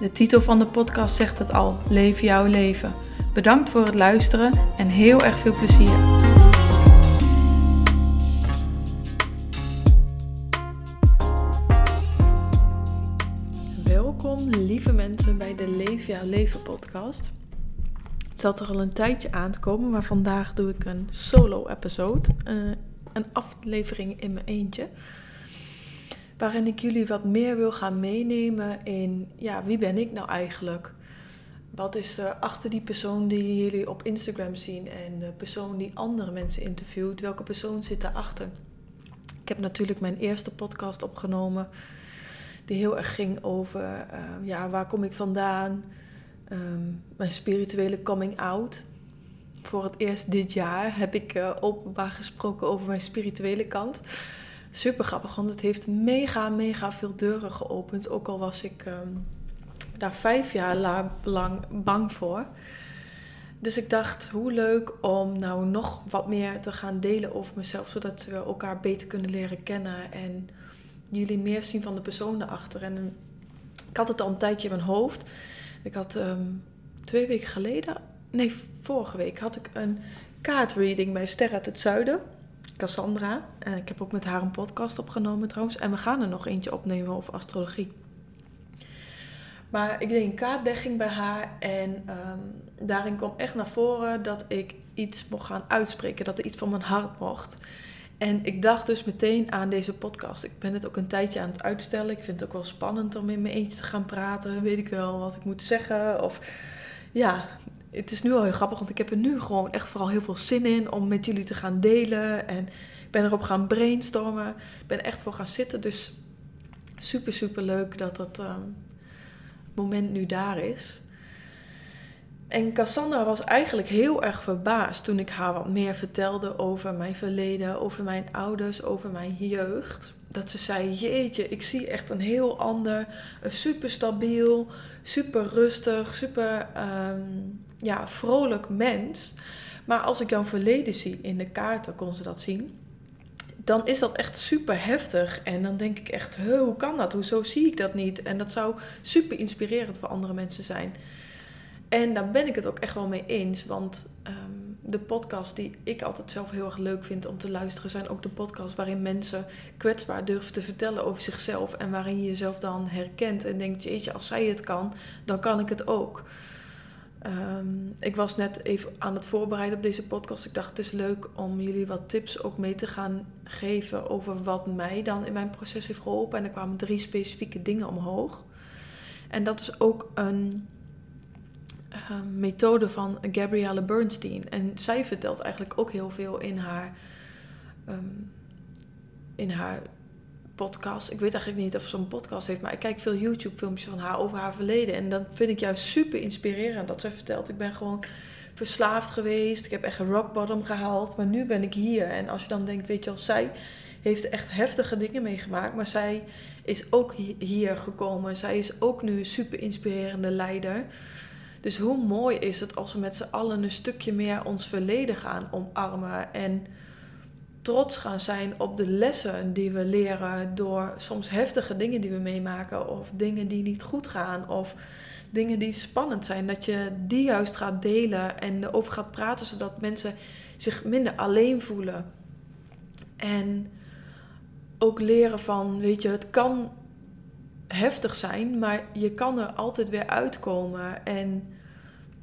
De titel van de podcast zegt het al: Leef jouw leven. Bedankt voor het luisteren en heel erg veel plezier. Welkom lieve mensen bij de Leef jouw leven podcast. Het zat er al een tijdje aan te komen, maar vandaag doe ik een solo episode. Uh, een aflevering in mijn eentje waarin ik jullie wat meer wil gaan meenemen in, ja, wie ben ik nou eigenlijk? Wat is er achter die persoon die jullie op Instagram zien en de persoon die andere mensen interviewt? Welke persoon zit daarachter? Ik heb natuurlijk mijn eerste podcast opgenomen, die heel erg ging over, uh, ja, waar kom ik vandaan? Um, mijn spirituele coming out. Voor het eerst dit jaar heb ik uh, openbaar gesproken over mijn spirituele kant super grappig, want het heeft mega, mega veel deuren geopend. Ook al was ik um, daar vijf jaar lang bang voor. Dus ik dacht, hoe leuk om nou nog wat meer te gaan delen over mezelf, zodat we elkaar beter kunnen leren kennen en jullie meer zien van de persoon erachter. En ik had het al een tijdje in mijn hoofd. Ik had um, twee weken geleden, nee, vorige week had ik een kaartreading bij Sterren uit het Zuiden. Cassandra. En ik heb ook met haar een podcast opgenomen trouwens. En we gaan er nog eentje opnemen over astrologie. Maar ik deed een kaartlegging bij haar en um, daarin kwam echt naar voren dat ik iets mocht gaan uitspreken, dat er iets van mijn hart mocht. En ik dacht dus meteen aan deze podcast. Ik ben het ook een tijdje aan het uitstellen. Ik vind het ook wel spannend om in mijn eentje te gaan praten. Weet ik wel wat ik moet zeggen. Of ja, het is nu al heel grappig, want ik heb er nu gewoon echt vooral heel veel zin in om met jullie te gaan delen. En ik ben erop gaan brainstormen. Ik ben echt voor gaan zitten. Dus super, super leuk dat dat uh, moment nu daar is. En Cassandra was eigenlijk heel erg verbaasd toen ik haar wat meer vertelde over mijn verleden, over mijn ouders, over mijn jeugd. Dat ze zei: Jeetje, ik zie echt een heel ander, een super stabiel, super rustig, super ja, vrolijk mens. Maar als ik jouw verleden zie in de kaarten, kon ze dat zien. Dan is dat echt super heftig. En dan denk ik echt, hoe kan dat? Hoezo zie ik dat niet? En dat zou super inspirerend voor andere mensen zijn. En daar ben ik het ook echt wel mee eens. Want um, de podcast die ik altijd zelf heel erg leuk vind om te luisteren, zijn ook de podcasts waarin mensen kwetsbaar durven te vertellen over zichzelf. En waarin je jezelf dan herkent en denkt: jeetje, als zij het kan, dan kan ik het ook. Um, ik was net even aan het voorbereiden op deze podcast. Ik dacht, het is leuk om jullie wat tips ook mee te gaan geven over wat mij dan in mijn proces heeft geholpen. En er kwamen drie specifieke dingen omhoog. En dat is ook een uh, methode van Gabrielle Bernstein. En zij vertelt eigenlijk ook heel veel in haar, um, in haar podcast. Ik weet eigenlijk niet of ze een podcast heeft, maar ik kijk veel YouTube-filmpjes van haar over haar verleden. En dat vind ik juist super inspirerend dat ze vertelt. Ik ben gewoon verslaafd geweest. Ik heb echt een rock bottom gehaald. Maar nu ben ik hier. En als je dan denkt, weet je wel, zij heeft echt heftige dingen meegemaakt. Maar zij is ook hier gekomen. Zij is ook nu een super inspirerende leider. Dus hoe mooi is het als we met z'n allen een stukje meer ons verleden gaan omarmen. En trots gaan zijn op de lessen die we leren door soms heftige dingen die we meemaken of dingen die niet goed gaan of dingen die spannend zijn. Dat je die juist gaat delen en erover gaat praten zodat mensen zich minder alleen voelen. En ook leren van, weet je, het kan heftig zijn, maar je kan er altijd weer uitkomen. En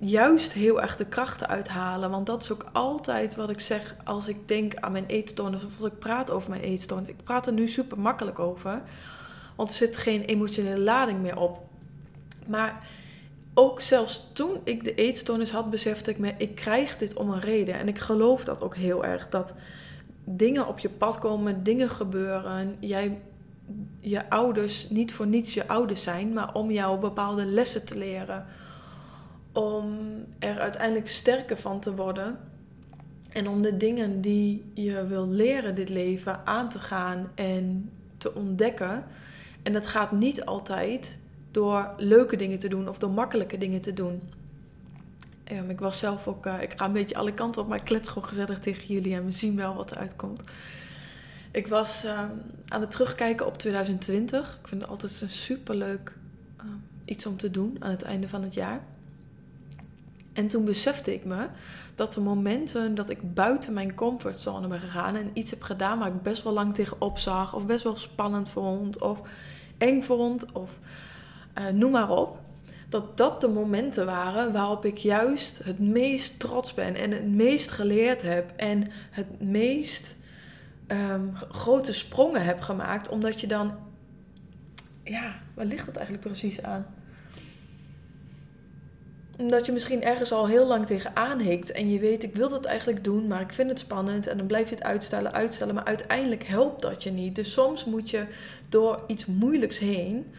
juist heel erg de krachten uithalen. Want dat is ook altijd wat ik zeg als ik denk aan mijn eetstoornis of als ik praat over mijn eetstoornis. Ik praat er nu super makkelijk over, want er zit geen emotionele lading meer op. Maar ook zelfs toen ik de eetstoornis had, besefte ik me, ik krijg dit om een reden. En ik geloof dat ook heel erg, dat dingen op je pad komen, dingen gebeuren. Jij, je ouders niet voor niets je ouders zijn, maar om jou bepaalde lessen te leren om er uiteindelijk sterker van te worden. En om de dingen die je wil leren dit leven aan te gaan en te ontdekken. En dat gaat niet altijd door leuke dingen te doen of door makkelijke dingen te doen. Um, ik was zelf ook, uh, ik ga een beetje alle kanten op, maar ik klets gewoon gezellig tegen jullie en we zien wel wat er uitkomt. Ik was uh, aan het terugkijken op 2020. Ik vind het altijd een superleuk uh, iets om te doen aan het einde van het jaar. En toen besefte ik me dat de momenten dat ik buiten mijn comfortzone ben gegaan en iets heb gedaan waar ik best wel lang tegenop zag, of best wel spannend vond, of eng vond, of uh, noem maar op, dat dat de momenten waren waarop ik juist het meest trots ben en het meest geleerd heb en het meest um, grote sprongen heb gemaakt, omdat je dan, ja, waar ligt het eigenlijk precies aan? Omdat je misschien ergens al heel lang tegenaan hikt en je weet, ik wil dat eigenlijk doen, maar ik vind het spannend en dan blijf je het uitstellen, uitstellen, maar uiteindelijk helpt dat je niet. Dus soms moet je door iets moeilijks heen,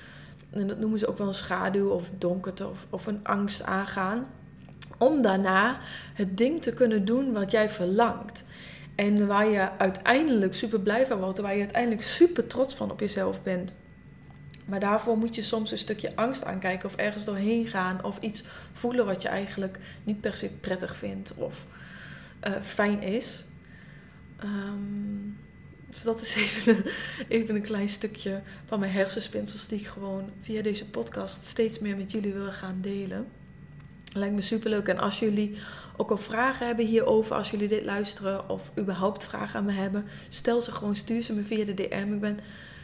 en dat noemen ze ook wel een schaduw of donkerte of, of een angst aangaan, om daarna het ding te kunnen doen wat jij verlangt. En waar je uiteindelijk super blij van wordt, waar je uiteindelijk super trots van op jezelf bent. Maar daarvoor moet je soms een stukje angst aankijken of ergens doorheen gaan of iets voelen wat je eigenlijk niet per se prettig vindt of uh, fijn is. Um, dus dat is even een, even een klein stukje van mijn hersenspinsels die ik gewoon via deze podcast steeds meer met jullie wil gaan delen. Lijkt me super leuk. En als jullie ook al vragen hebben hierover, als jullie dit luisteren of überhaupt vragen aan me hebben, stel ze gewoon, stuur ze me via de DM. Ik ben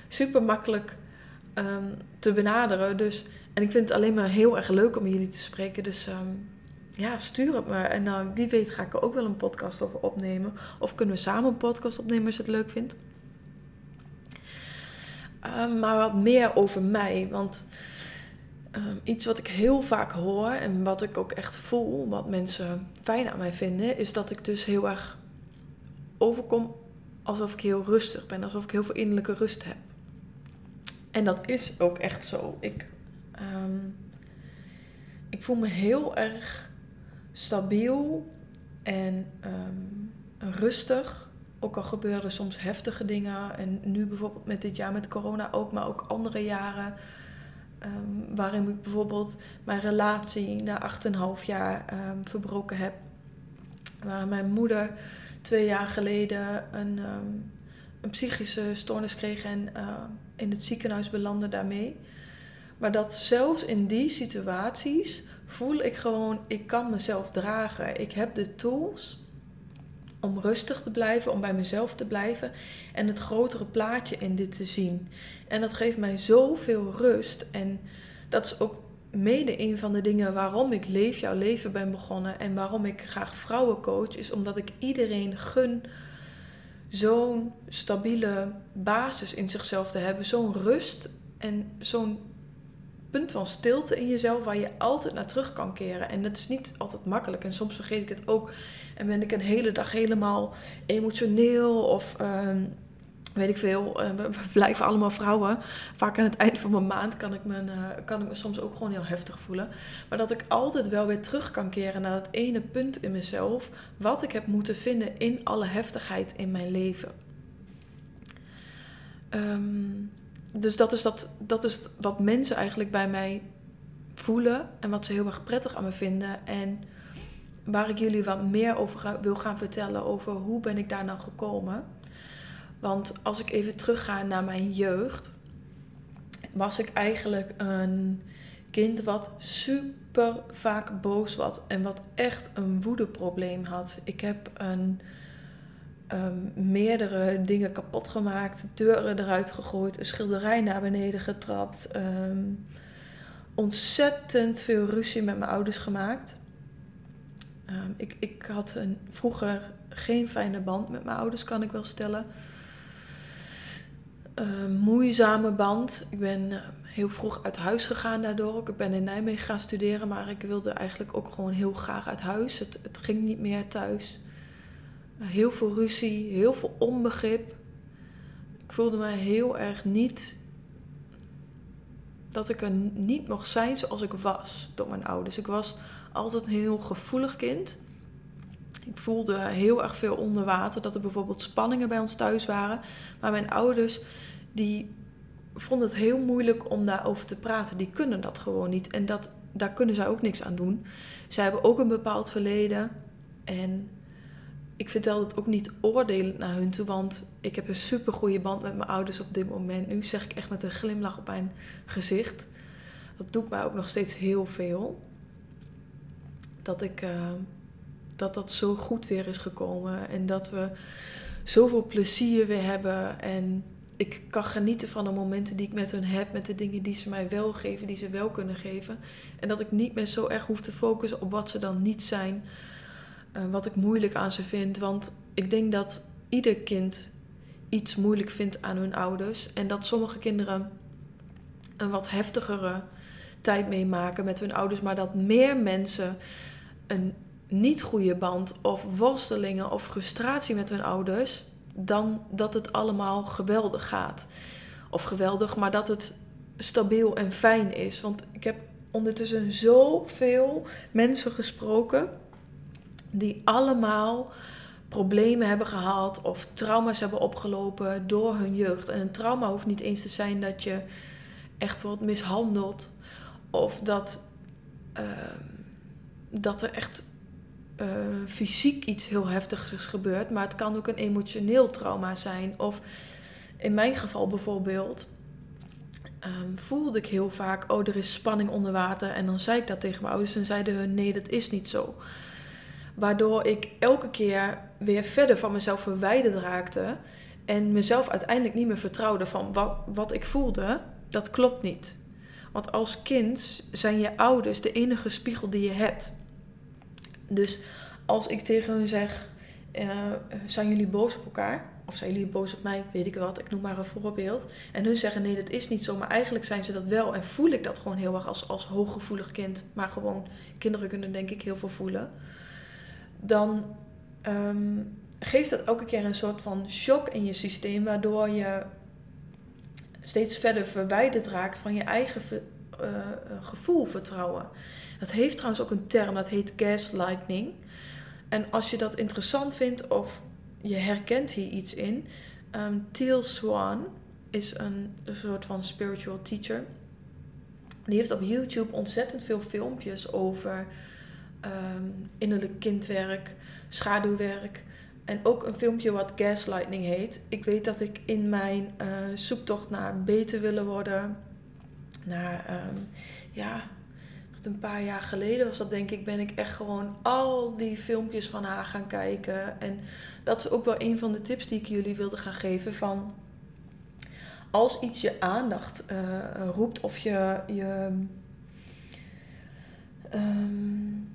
super makkelijk um, te benaderen. Dus, en ik vind het alleen maar heel erg leuk om jullie te spreken. Dus um, ja, stuur het me. En uh, wie weet ga ik er ook wel een podcast over opnemen. Of kunnen we samen een podcast opnemen als je het leuk vindt. Um, maar wat meer over mij. Want iets wat ik heel vaak hoor en wat ik ook echt voel, wat mensen fijn aan mij vinden, is dat ik dus heel erg overkom alsof ik heel rustig ben. Alsof ik heel veel innerlijke rust heb. En dat is ook echt zo. Ik, um, ik voel me heel erg stabiel en um, rustig. Ook al gebeuren soms heftige dingen. En nu bijvoorbeeld met dit jaar met corona ook, maar ook andere jaren. Um, waarin ik bijvoorbeeld mijn relatie na 8,5 jaar verbroken heb. Waar mijn moeder twee jaar geleden een, een psychische stoornis kreeg en uh, in het ziekenhuis belandde daarmee. Maar dat zelfs in die situaties voel ik gewoon, ik kan mezelf dragen. Ik heb de tools om rustig te blijven, om bij mezelf te blijven en het grotere plaatje in dit te zien. En dat geeft mij zoveel rust. En dat is ook mede een van de dingen waarom ik Leef jouw leven ben begonnen en waarom ik graag vrouwen coach, is omdat ik iedereen gun zo'n stabiele basis in zichzelf te hebben, zo'n rust en zo'n punt van stilte in jezelf waar je altijd naar terug kan keren. En dat is niet altijd makkelijk. En soms vergeet ik het ook. En ben ik een hele dag helemaal emotioneel of uh, weet ik veel. Uh, we blijven allemaal vrouwen. Vaak aan het eind van mijn maand kan ik, me, uh, kan ik me soms ook gewoon heel heftig voelen. Maar dat ik altijd wel weer terug kan keren naar dat ene punt in mezelf. Wat ik heb moeten vinden in alle heftigheid in mijn leven. Um, dus dat is, dat, dat is wat mensen eigenlijk bij mij voelen en wat ze heel erg prettig aan me vinden. En waar ik jullie wat meer over wil gaan vertellen over hoe ben ik daar nou gekomen. Want als ik even terugga naar mijn jeugd, was ik eigenlijk een kind wat super vaak boos was en wat echt een woedeprobleem had. Ik heb een um, meerdere dingen kapot gemaakt, deuren eruit gegooid, een schilderij naar beneden getrapt. Um, ontzettend veel ruzie met mijn ouders gemaakt. Um, ik, ik had een, vroeger geen fijne band met mijn ouders, kan ik wel stellen. Een moeizame band. Ik ben eh, heel vroeg uit huis gegaan daardoor. Ik ben in Nijmegen gaan studeren, maar ik wilde eigenlijk ook gewoon heel graag uit huis. Het, het ging niet meer thuis. Heel veel ruzie, heel veel onbegrip. Ik voelde me heel erg niet dat ik er niet mocht zijn zoals ik was door mijn ouders. Ik was altijd een heel gevoelig kind. Ik voelde heel erg veel onder water. Dat er bijvoorbeeld spanningen bij ons thuis waren. Maar mijn ouders, die vonden het heel moeilijk om daarover te praten. Die kunnen dat gewoon niet. En dat, daar kunnen zij ook niks aan doen. Zij hebben ook een bepaald verleden. En ik vertel het ook niet oordelend naar hun toe. Want ik heb een super goede band met mijn ouders op dit moment. Nu zeg ik echt met een glimlach op mijn gezicht. Dat doet mij ook nog steeds heel veel. Dat ik... Uh, dat dat zo goed weer is gekomen. En dat we zoveel plezier weer hebben. En ik kan genieten van de momenten die ik met hun heb. Met de dingen die ze mij wel geven, die ze wel kunnen geven. En dat ik niet meer zo erg hoef te focussen op wat ze dan niet zijn. Uh, wat ik moeilijk aan ze vind. Want ik denk dat ieder kind iets moeilijk vindt aan hun ouders. En dat sommige kinderen een wat heftigere tijd meemaken met hun ouders. Maar dat meer mensen een niet goede band of worstelingen of frustratie met hun ouders, dan dat het allemaal geweldig gaat. Of geweldig, maar dat het stabiel en fijn is. Want ik heb ondertussen zoveel mensen gesproken die allemaal problemen hebben gehad of trauma's hebben opgelopen door hun jeugd. En een trauma hoeft niet eens te zijn dat je echt wordt mishandeld of dat, uh, dat er echt uh, fysiek iets heel heftigs gebeurd, maar het kan ook een emotioneel trauma zijn. Of in mijn geval bijvoorbeeld. Um, voelde ik heel vaak, oh, er is spanning onder water. En dan zei ik dat tegen mijn ouders en zeiden hun, nee, dat is niet zo. Waardoor ik elke keer weer verder van mezelf verwijderd raakte. En mezelf uiteindelijk niet meer vertrouwde van wat, wat ik voelde, dat klopt niet. Want als kind zijn je ouders de enige spiegel die je hebt. Dus als ik tegen hun zeg, uh, zijn jullie boos op elkaar? Of zijn jullie boos op mij? Weet ik wat, ik noem maar een voorbeeld. En hun zeggen, nee, dat is niet zo. Maar eigenlijk zijn ze dat wel. En voel ik dat gewoon heel erg als, als hooggevoelig kind. Maar gewoon, kinderen kunnen denk ik heel veel voelen. Dan um, geeft dat elke keer een soort van shock in je systeem. Waardoor je steeds verder verwijderd raakt van je eigen uh, gevoel, vertrouwen. Dat heeft trouwens ook een term, dat heet gaslighting. En als je dat interessant vindt of je herkent hier iets in, um, Teal Swan is een, soort van spiritual teacher. Die heeft op YouTube ontzettend veel filmpjes over um, innerlijk kindwerk, schaduwwerk. En ook een filmpje wat gaslighting heet. Ik weet dat ik in mijn uh, zoektocht naar beter willen worden, naar um, ja, een paar jaar geleden was dat denk ik, ben ik echt gewoon al die filmpjes van haar gaan kijken. En dat is ook wel een van de tips die ik jullie wilde gaan geven van als iets je aandacht uh, roept of je. je um,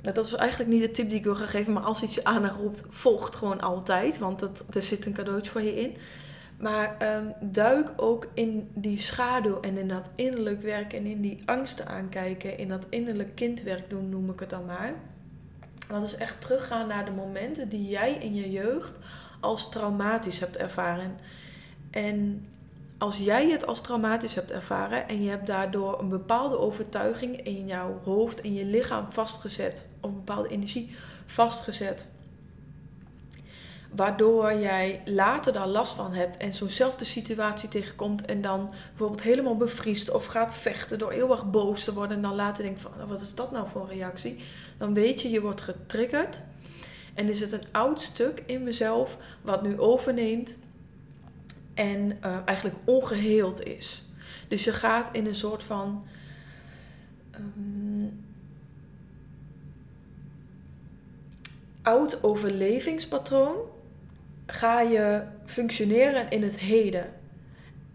dat is eigenlijk niet de tip die ik wil gaan geven, maar als iets je aandacht roept, volgt gewoon altijd, want dat, er zit een cadeautje voor je in. Maar um, duik ook in die schaduw en in dat innerlijk werk en in die angsten aankijken, in dat innerlijk kindwerk doen, noem ik het dan maar. Dat is echt teruggaan naar de momenten die jij in je jeugd als traumatisch hebt ervaren. En als jij het als traumatisch hebt ervaren en je hebt daardoor een bepaalde overtuiging in jouw hoofd en je lichaam vastgezet, of een bepaalde energie vastgezet, Waardoor jij later daar last van hebt en zo'nzelfde situatie tegenkomt en dan bijvoorbeeld helemaal bevriest of gaat vechten door heel erg boos te worden en dan later denkt van oh, wat is dat nou voor een reactie? Dan weet je, je wordt getriggerd en is het een oud stuk in mezelf wat nu overneemt en uh, eigenlijk ongeheeld is. Dus je gaat in een soort van um, oud overlevingspatroon ga je functioneren in het heden.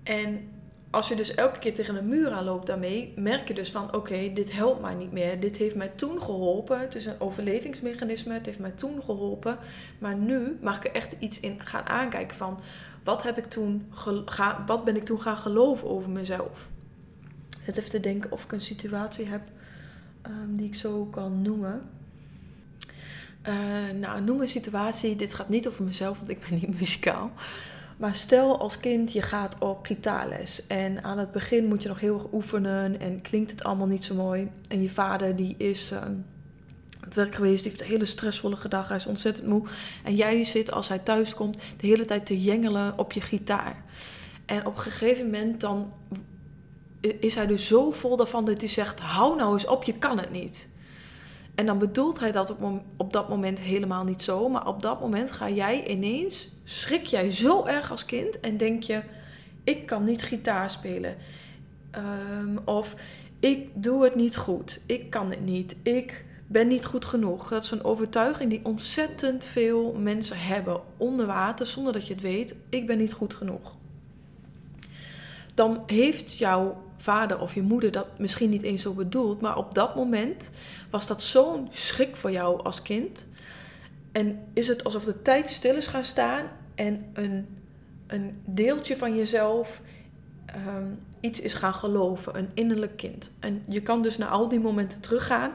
En als je dus elke keer tegen een muur aanloopt daarmee, merk je dus van oké, dit helpt mij niet meer. Dit heeft mij toen geholpen. Het is een overlevingsmechanisme. Het heeft mij toen geholpen. Maar nu mag ik er echt iets in gaan aankijken van wat heb ik toen wat ben ik toen gaan geloven over mezelf. Het even te denken of ik een situatie heb um, die ik zo kan noemen. Uh, nou, noem een situatie. Dit gaat niet over mezelf, want ik ben niet muzikaal. Maar stel als kind je gaat op gitaarles en aan het begin moet je nog heel erg oefenen en klinkt het allemaal niet zo mooi. En je vader die is uh, het werk geweest, die heeft een hele stressvolle gedag, hij is ontzettend moe. En jij zit als hij thuis komt de hele tijd te jengelen op je gitaar. En op een gegeven moment dan is hij dus zo vol daarvan dat hij zegt: hou nou eens op, je kan het niet. En dan bedoelt hij dat op, op dat moment helemaal niet zo. Maar op dat moment ga jij ineens, schrik jij zo erg als kind en denk je: ik kan niet gitaar spelen. Um, of ik doe het niet goed. Ik kan het niet. Ik ben niet goed genoeg. Dat is een overtuiging die ontzettend veel mensen hebben onder water zonder dat je het weet. Ik ben niet goed genoeg. Dan heeft jouw vader of je moeder dat misschien niet eens zo bedoeld, maar op dat moment was dat zo'n schrik voor jou als kind. En is het alsof de tijd stil is gaan staan en een, een deeltje van jezelf ehm, iets is gaan geloven, een innerlijk kind. En je kan dus naar al die momenten teruggaan.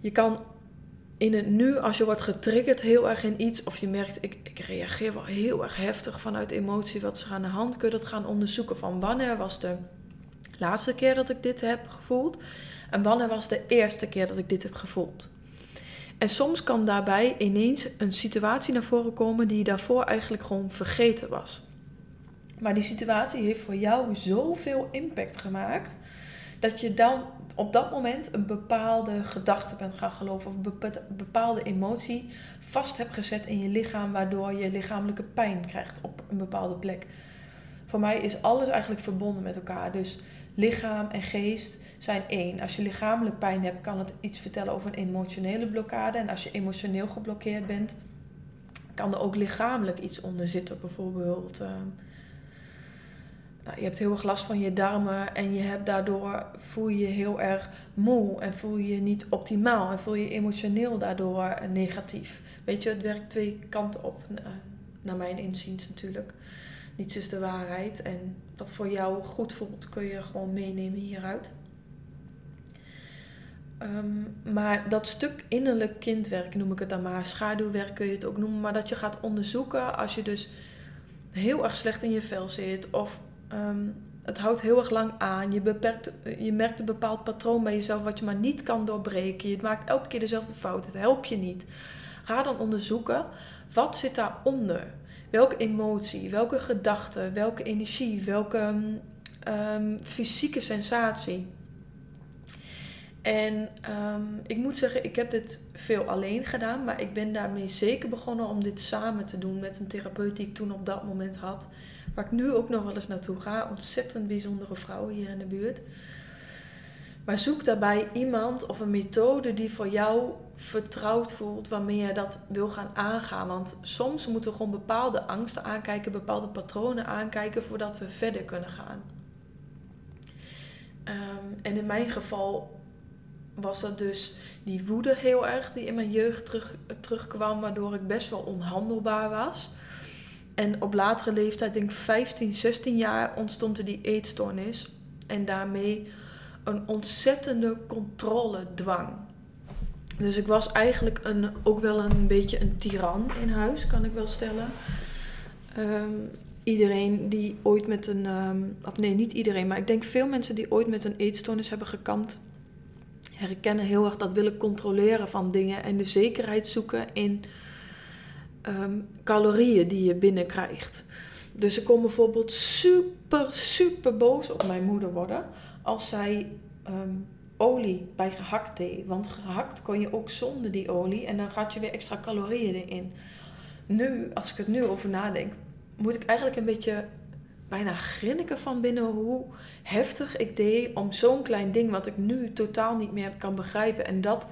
Je kan in het nu, als je wordt getriggerd heel erg in iets, of je merkt, ik, ik reageer wel heel erg heftig vanuit emotie, wat er aan de hand, kun je dat gaan onderzoeken van wanneer was de laatste keer dat ik dit heb gevoeld en wanneer was de eerste keer dat ik dit heb gevoeld. En soms kan daarbij ineens een situatie naar voren komen die daarvoor eigenlijk gewoon vergeten was. Maar die situatie heeft voor jou zoveel impact gemaakt dat je dan op dat moment een bepaalde gedachte bent gaan geloven of een bepaalde emotie vast hebt gezet in je lichaam, waardoor je lichamelijke pijn krijgt op een bepaalde plek. Voor mij is alles eigenlijk verbonden met elkaar. Dus lichaam en geest zijn één. Als je lichamelijk pijn hebt, kan het iets vertellen over een emotionele blokkade. En als je emotioneel geblokkeerd bent, kan er ook lichamelijk iets onder zitten. Bijvoorbeeld, uh, nou, je hebt heel erg last van je darmen en je hebt daardoor voel je je heel erg moe en voel je je niet optimaal en voel je je emotioneel daardoor negatief. Weet je, het werkt twee kanten op, naar mijn inziens natuurlijk niets is de waarheid. En wat voor jou goed voelt, kun je gewoon meenemen hieruit. Um, maar dat stuk innerlijk kindwerk noem ik het dan maar. Schaduwwerk kun je het ook noemen. Maar dat je gaat onderzoeken als je dus heel erg slecht in je vel zit. Of um, het houdt heel erg lang aan. Je, beperkt, je merkt een bepaald patroon bij jezelf wat je maar niet kan doorbreken. Je maakt elke keer dezelfde fout. Het helpt je niet. Ga dan onderzoeken wat zit daaronder welke emotie, welke gedachte, welke energie, welke um, fysieke sensatie. En um, ik moet zeggen, ik heb dit veel alleen gedaan, maar ik ben daarmee zeker begonnen om dit samen te doen met een therapeut die ik toen op dat moment had. Waar ik nu ook nog wel eens naartoe ga. Ontzettend bijzondere vrouw hier in de buurt. Maar zoek daarbij iemand of een methode die voor jou vertrouwd voelt, waarmee je dat wil gaan aangaan. Want soms moeten we gewoon bepaalde angsten aankijken, bepaalde patronen aankijken voordat we verder kunnen gaan. Ehm, en in mijn geval was dat dus die woede heel erg die in mijn jeugd terug, terugkwam, waardoor ik best wel onhandelbaar was. En op latere leeftijd, denk 15, 16 jaar, ontstond er die eetstoornis. En daarmee een ontzettende controledwang. Dus ik was eigenlijk een, ook wel een beetje een tiran in huis, kan ik wel stellen. Ehm, iedereen die ooit met een. Um, nee, niet iedereen, maar ik denk veel mensen die ooit met een eetstoornis hebben gekampt. herkennen heel erg dat willen controleren van dingen en de zekerheid zoeken in ehm, calorieën die je binnenkrijgt. Dus ik kon bijvoorbeeld super, super boos op mijn moeder worden als zij um, olie bij gehakt deed. Want gehakt kon je ook zonder die olie en dan gaat je weer extra calorieën erin. Nu, als ik het nu over nadenk, moet ik eigenlijk een beetje bijna grinniken van binnen hoe heftig ik deed om zo'n klein ding wat ik nu totaal niet meer kan begrijpen. En dat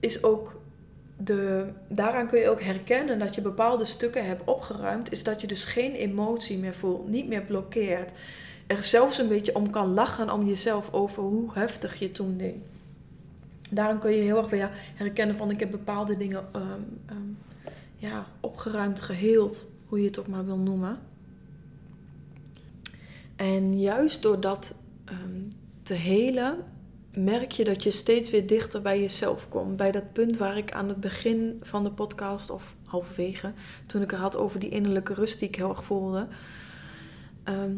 is ook de, daaraan kun je ook herkennen dat je bepaalde stukken hebt opgeruimd, is dat je dus geen emotie meer voelt, niet meer blokkeert er zelfs een beetje om kan lachen om jezelf over hoe heftig je toen deed. Daarom kun je heel erg weer herkennen van ik heb bepaalde dingen um, um, ja, opgeruimd, geheeld, hoe je het ook maar wil noemen. En juist door dat um, te helen, merk je dat je steeds weer dichter bij jezelf komt. Bij dat punt waar ik aan het begin van de podcast, of halverwege, toen ik het had over die innerlijke rust die ik heel erg voelde. Ehm,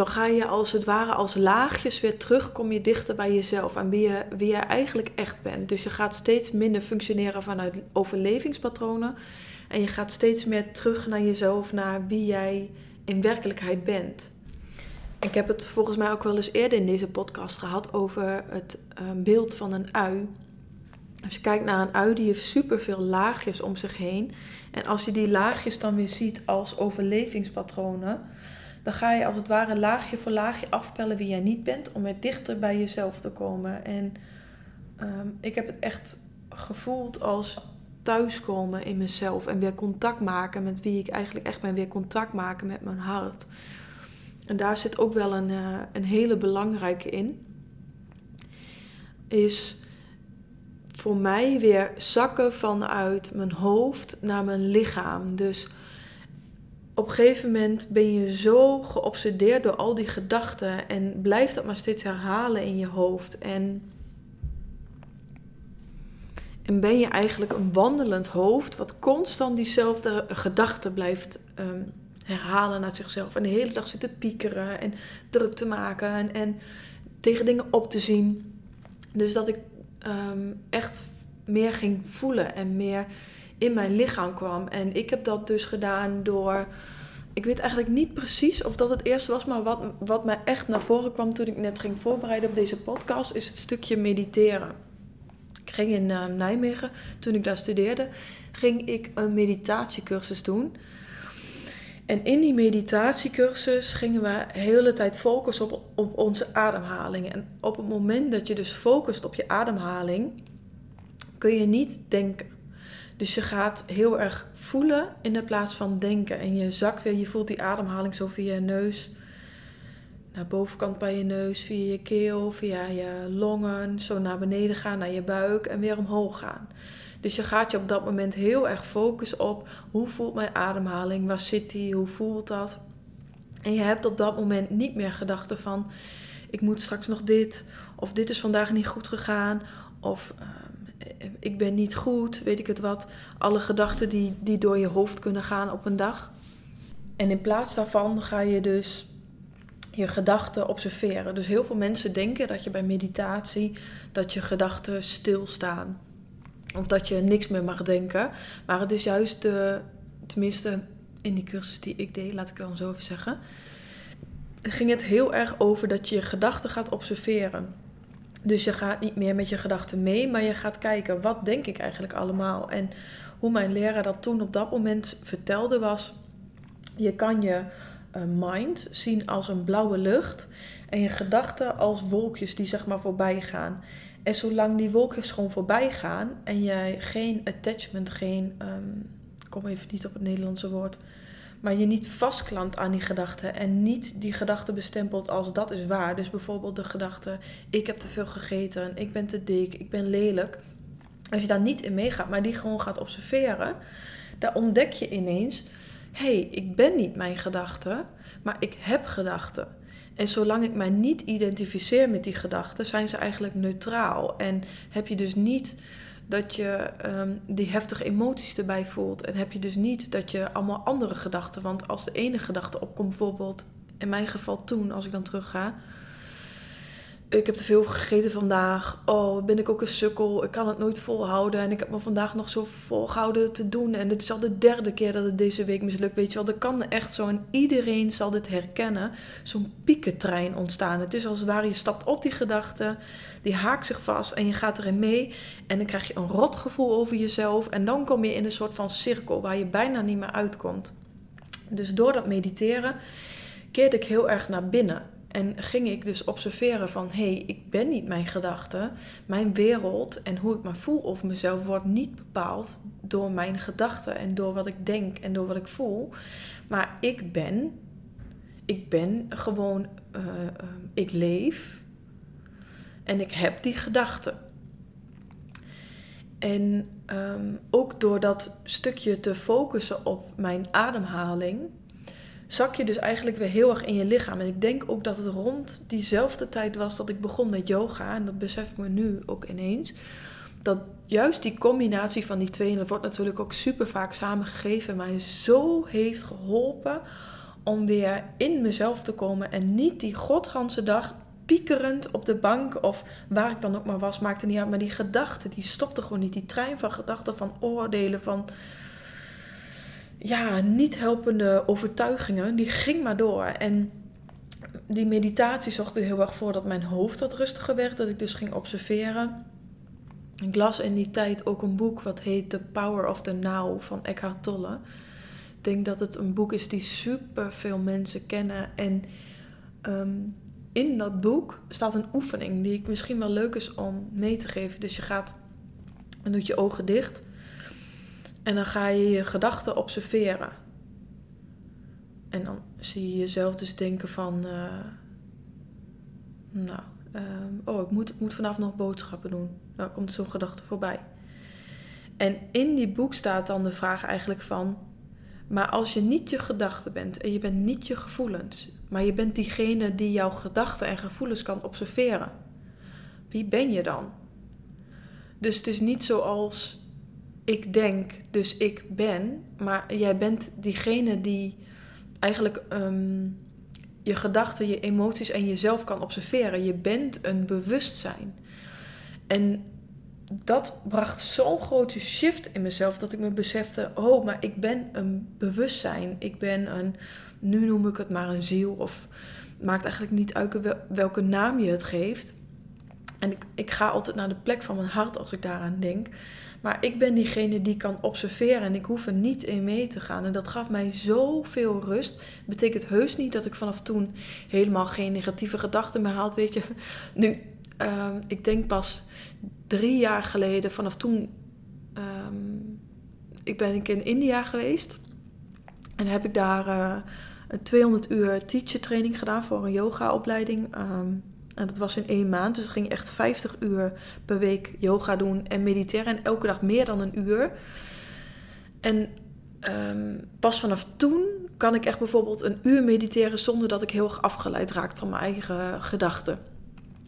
dan ga je als het ware als laagjes weer terug, kom je dichter bij jezelf en wie je, wie je eigenlijk echt bent. Dus je gaat steeds minder functioneren vanuit overlevingspatronen en je gaat steeds meer terug naar jezelf, naar wie jij in werkelijkheid bent. Ik heb het volgens mij ook wel eens eerder in deze podcast gehad over het uh, beeld van een ui. Als je kijkt naar een ui, die heeft superveel laagjes om zich heen. En als je die laagjes dan weer ziet als overlevingspatronen, dan ga je als het ware laagje voor laagje afpellen wie jij niet bent, om weer dichter bij jezelf te komen. En um, ik heb het echt gevoeld als thuiskomen in mezelf en weer contact maken met wie ik eigenlijk echt ben, weer contact maken met mijn hart. En daar zit ook wel een, uh, een hele belangrijke in. Is voor mij weer zakken vanuit mijn hoofd naar mijn lichaam. Dus op een gegeven moment ben je zo geobsedeerd door al die gedachten en blijft dat maar steeds herhalen in je hoofd. En, en ben je eigenlijk een wandelend hoofd wat constant diezelfde gedachten blijft um, herhalen naar zichzelf. En de hele dag zit te piekeren en druk te maken en, en tegen dingen op te zien. Dus dat ik um, echt meer ging voelen en meer in mijn lichaam kwam. En ik heb dat dus gedaan door. Ik weet eigenlijk niet precies of dat het eerste was, maar wat, wat mij echt naar voren kwam toen ik net ging voorbereiden op deze podcast, is het stukje mediteren. Ik ging in uh, Nijmegen, toen ik daar studeerde, ging ik een meditatiecursus doen. En in die meditatiecursus gingen we de hele tijd focussen op, op onze ademhaling. En op het moment dat je dus focust op je ademhaling, kun je niet denken. Dus je gaat heel erg voelen in de plaats van denken. En je zakt weer, je voelt die ademhaling zo via je neus. Naar bovenkant bij je neus, via je keel, via je longen. Zo naar beneden gaan, naar je buik en weer omhoog gaan. Dus je gaat je op dat moment heel erg focussen op hoe voelt mijn ademhaling, waar zit die, hoe voelt dat. En je hebt op dat moment niet meer gedachten van ik moet straks nog dit, of dit is vandaag niet goed gegaan, of uh, ik ben niet goed, weet ik het wat. Alle gedachten die, die door je hoofd kunnen gaan op een dag. En in plaats daarvan ga je dus je gedachten observeren. Dus heel veel mensen denken dat je bij meditatie dat je gedachten stilstaan. Of dat je niks meer mag denken. Maar het is juist de, tenminste in die cursus die ik deed, laat ik dan zo even zeggen. Ging het heel erg over dat je je gedachten gaat observeren. Dus je gaat niet meer met je gedachten mee, maar je gaat kijken wat denk ik eigenlijk allemaal. En hoe mijn leraar dat toen op dat moment vertelde was: je kan je uh, mind zien als een blauwe lucht en je gedachten als wolkjes die zeg maar voorbij gaan. En zolang die wolkjes gewoon voorbij gaan en jij geen attachment, geen, um, kom even niet op het Nederlandse woord, maar je niet vastklampt aan die gedachten en niet die gedachten bestempelt als dat is waar. Dus bijvoorbeeld de gedachte, ik heb te veel gegeten, ik ben te dik, ik ben lelijk. Als je daar niet in meegaat, maar die gewoon gaat observeren, dan ontdek je ineens, hé, hey, ik ben niet mijn gedachten, maar ik heb gedachten. En zolang ik mij niet identificeer met die gedachten, zijn ze eigenlijk neutraal. En heb je dus niet dat je um, die heftige emoties erbij voelt. En heb je dus niet dat je allemaal andere gedachten. Want als de ene gedachte opkomt, bijvoorbeeld in mijn geval toen, als ik dan terug ga ik heb te veel gegeten vandaag. Oh, ben ik ook een sukkel. Ik kan het nooit volhouden. En ik heb me vandaag nog zo volgehouden te doen. En het is al de derde keer dat het deze week mislukt. Weet je wel, dat kan echt zo. En iedereen zal dit herkennen. Zo'n piekentrein ontstaan. Het is als het ware, je stapt op die gedachte. Die haakt zich vast en je gaat erin mee. En dan krijg je een rotgevoel over jezelf. En dan kom je in een soort van cirkel waar je bijna niet meer uitkomt. Dus door dat mediteren keerde ik heel erg naar binnen. En ging ik dus observeren van hé, hey, ik ben niet mijn gedachten. Mijn wereld en hoe ik me voel over mezelf wordt niet bepaald door mijn gedachten en door wat ik denk en door wat ik voel. Maar ik ben, ik ben gewoon, uh, uh, ik leef en ik heb die gedachten. En um, ook door dat stukje te focussen op mijn ademhaling zak je dus eigenlijk weer heel erg in je lichaam. En ik denk ook dat het rond diezelfde tijd was dat ik begon met yoga. En dat besef ik me nu ook ineens. Dat juist die combinatie van die twee, en dat wordt natuurlijk ook super vaak samengegeven, mij zo heeft geholpen om weer in mezelf te komen. En niet die godganse dag piekerend op de bank of waar ik dan ook maar was, maakte niet uit. Maar die gedachten, die stopte gewoon niet. Die trein van gedachten, van oordelen, van ja, niet helpende overtuigingen, die ging maar door. En die meditatie zorgde er heel erg voor dat mijn hoofd wat rustiger werd, dat ik dus ging observeren. Ik las in die tijd ook een boek wat heet The Power of the Now van Eckhart Tolle. Ik denk dat het een boek is die super veel mensen kennen. En ehm, in dat boek staat een oefening die ik misschien wel leuk is om mee te geven. Dus je gaat en doet je ogen dicht. En dan ga je je gedachten observeren. En dan zie je jezelf dus denken van... Uh, nou, uh, oh, ik moet, moet vanavond nog boodschappen doen. Nou komt zo'n gedachte voorbij. En in die boek staat dan de vraag eigenlijk van... Maar als je niet je gedachten bent en je bent niet je gevoelens... maar je bent diegene die jouw gedachten en gevoelens kan observeren... wie ben je dan? Dus het is niet zoals ik denk, dus ik ben. Maar jij bent diegene die eigenlijk ehm, je gedachten, je emoties en jezelf kan observeren. Je bent een bewustzijn. En dat bracht zo'n grote shift in mezelf dat ik me besefte: oh, maar ik ben een bewustzijn. Ik ben een, nu noem ik het maar een ziel. Of maakt eigenlijk niet uit welke naam je het geeft. En ik, ik ga altijd naar de plek van mijn hart als ik daaraan denk. Maar ik ben diegene die kan observeren en ik hoef er niet in mee te gaan. En dat gaf mij zoveel rust. Dat betekent heus niet dat ik vanaf toen helemaal geen negatieve gedachten meer had. Weet je, nu, uh, ik denk pas drie jaar geleden, vanaf toen. Um, ik ben ik in India geweest. En heb ik daar uh, een 200 uur teacher training gedaan voor een yoga opleiding. Um, en dat was in één maand. Dus ik ging echt 50 uur per week yoga doen en mediteren. En elke dag meer dan een uur. En ehm, pas vanaf toen kan ik echt bijvoorbeeld een uur mediteren zonder dat ik heel erg afgeleid raak van mijn eigen gedachten.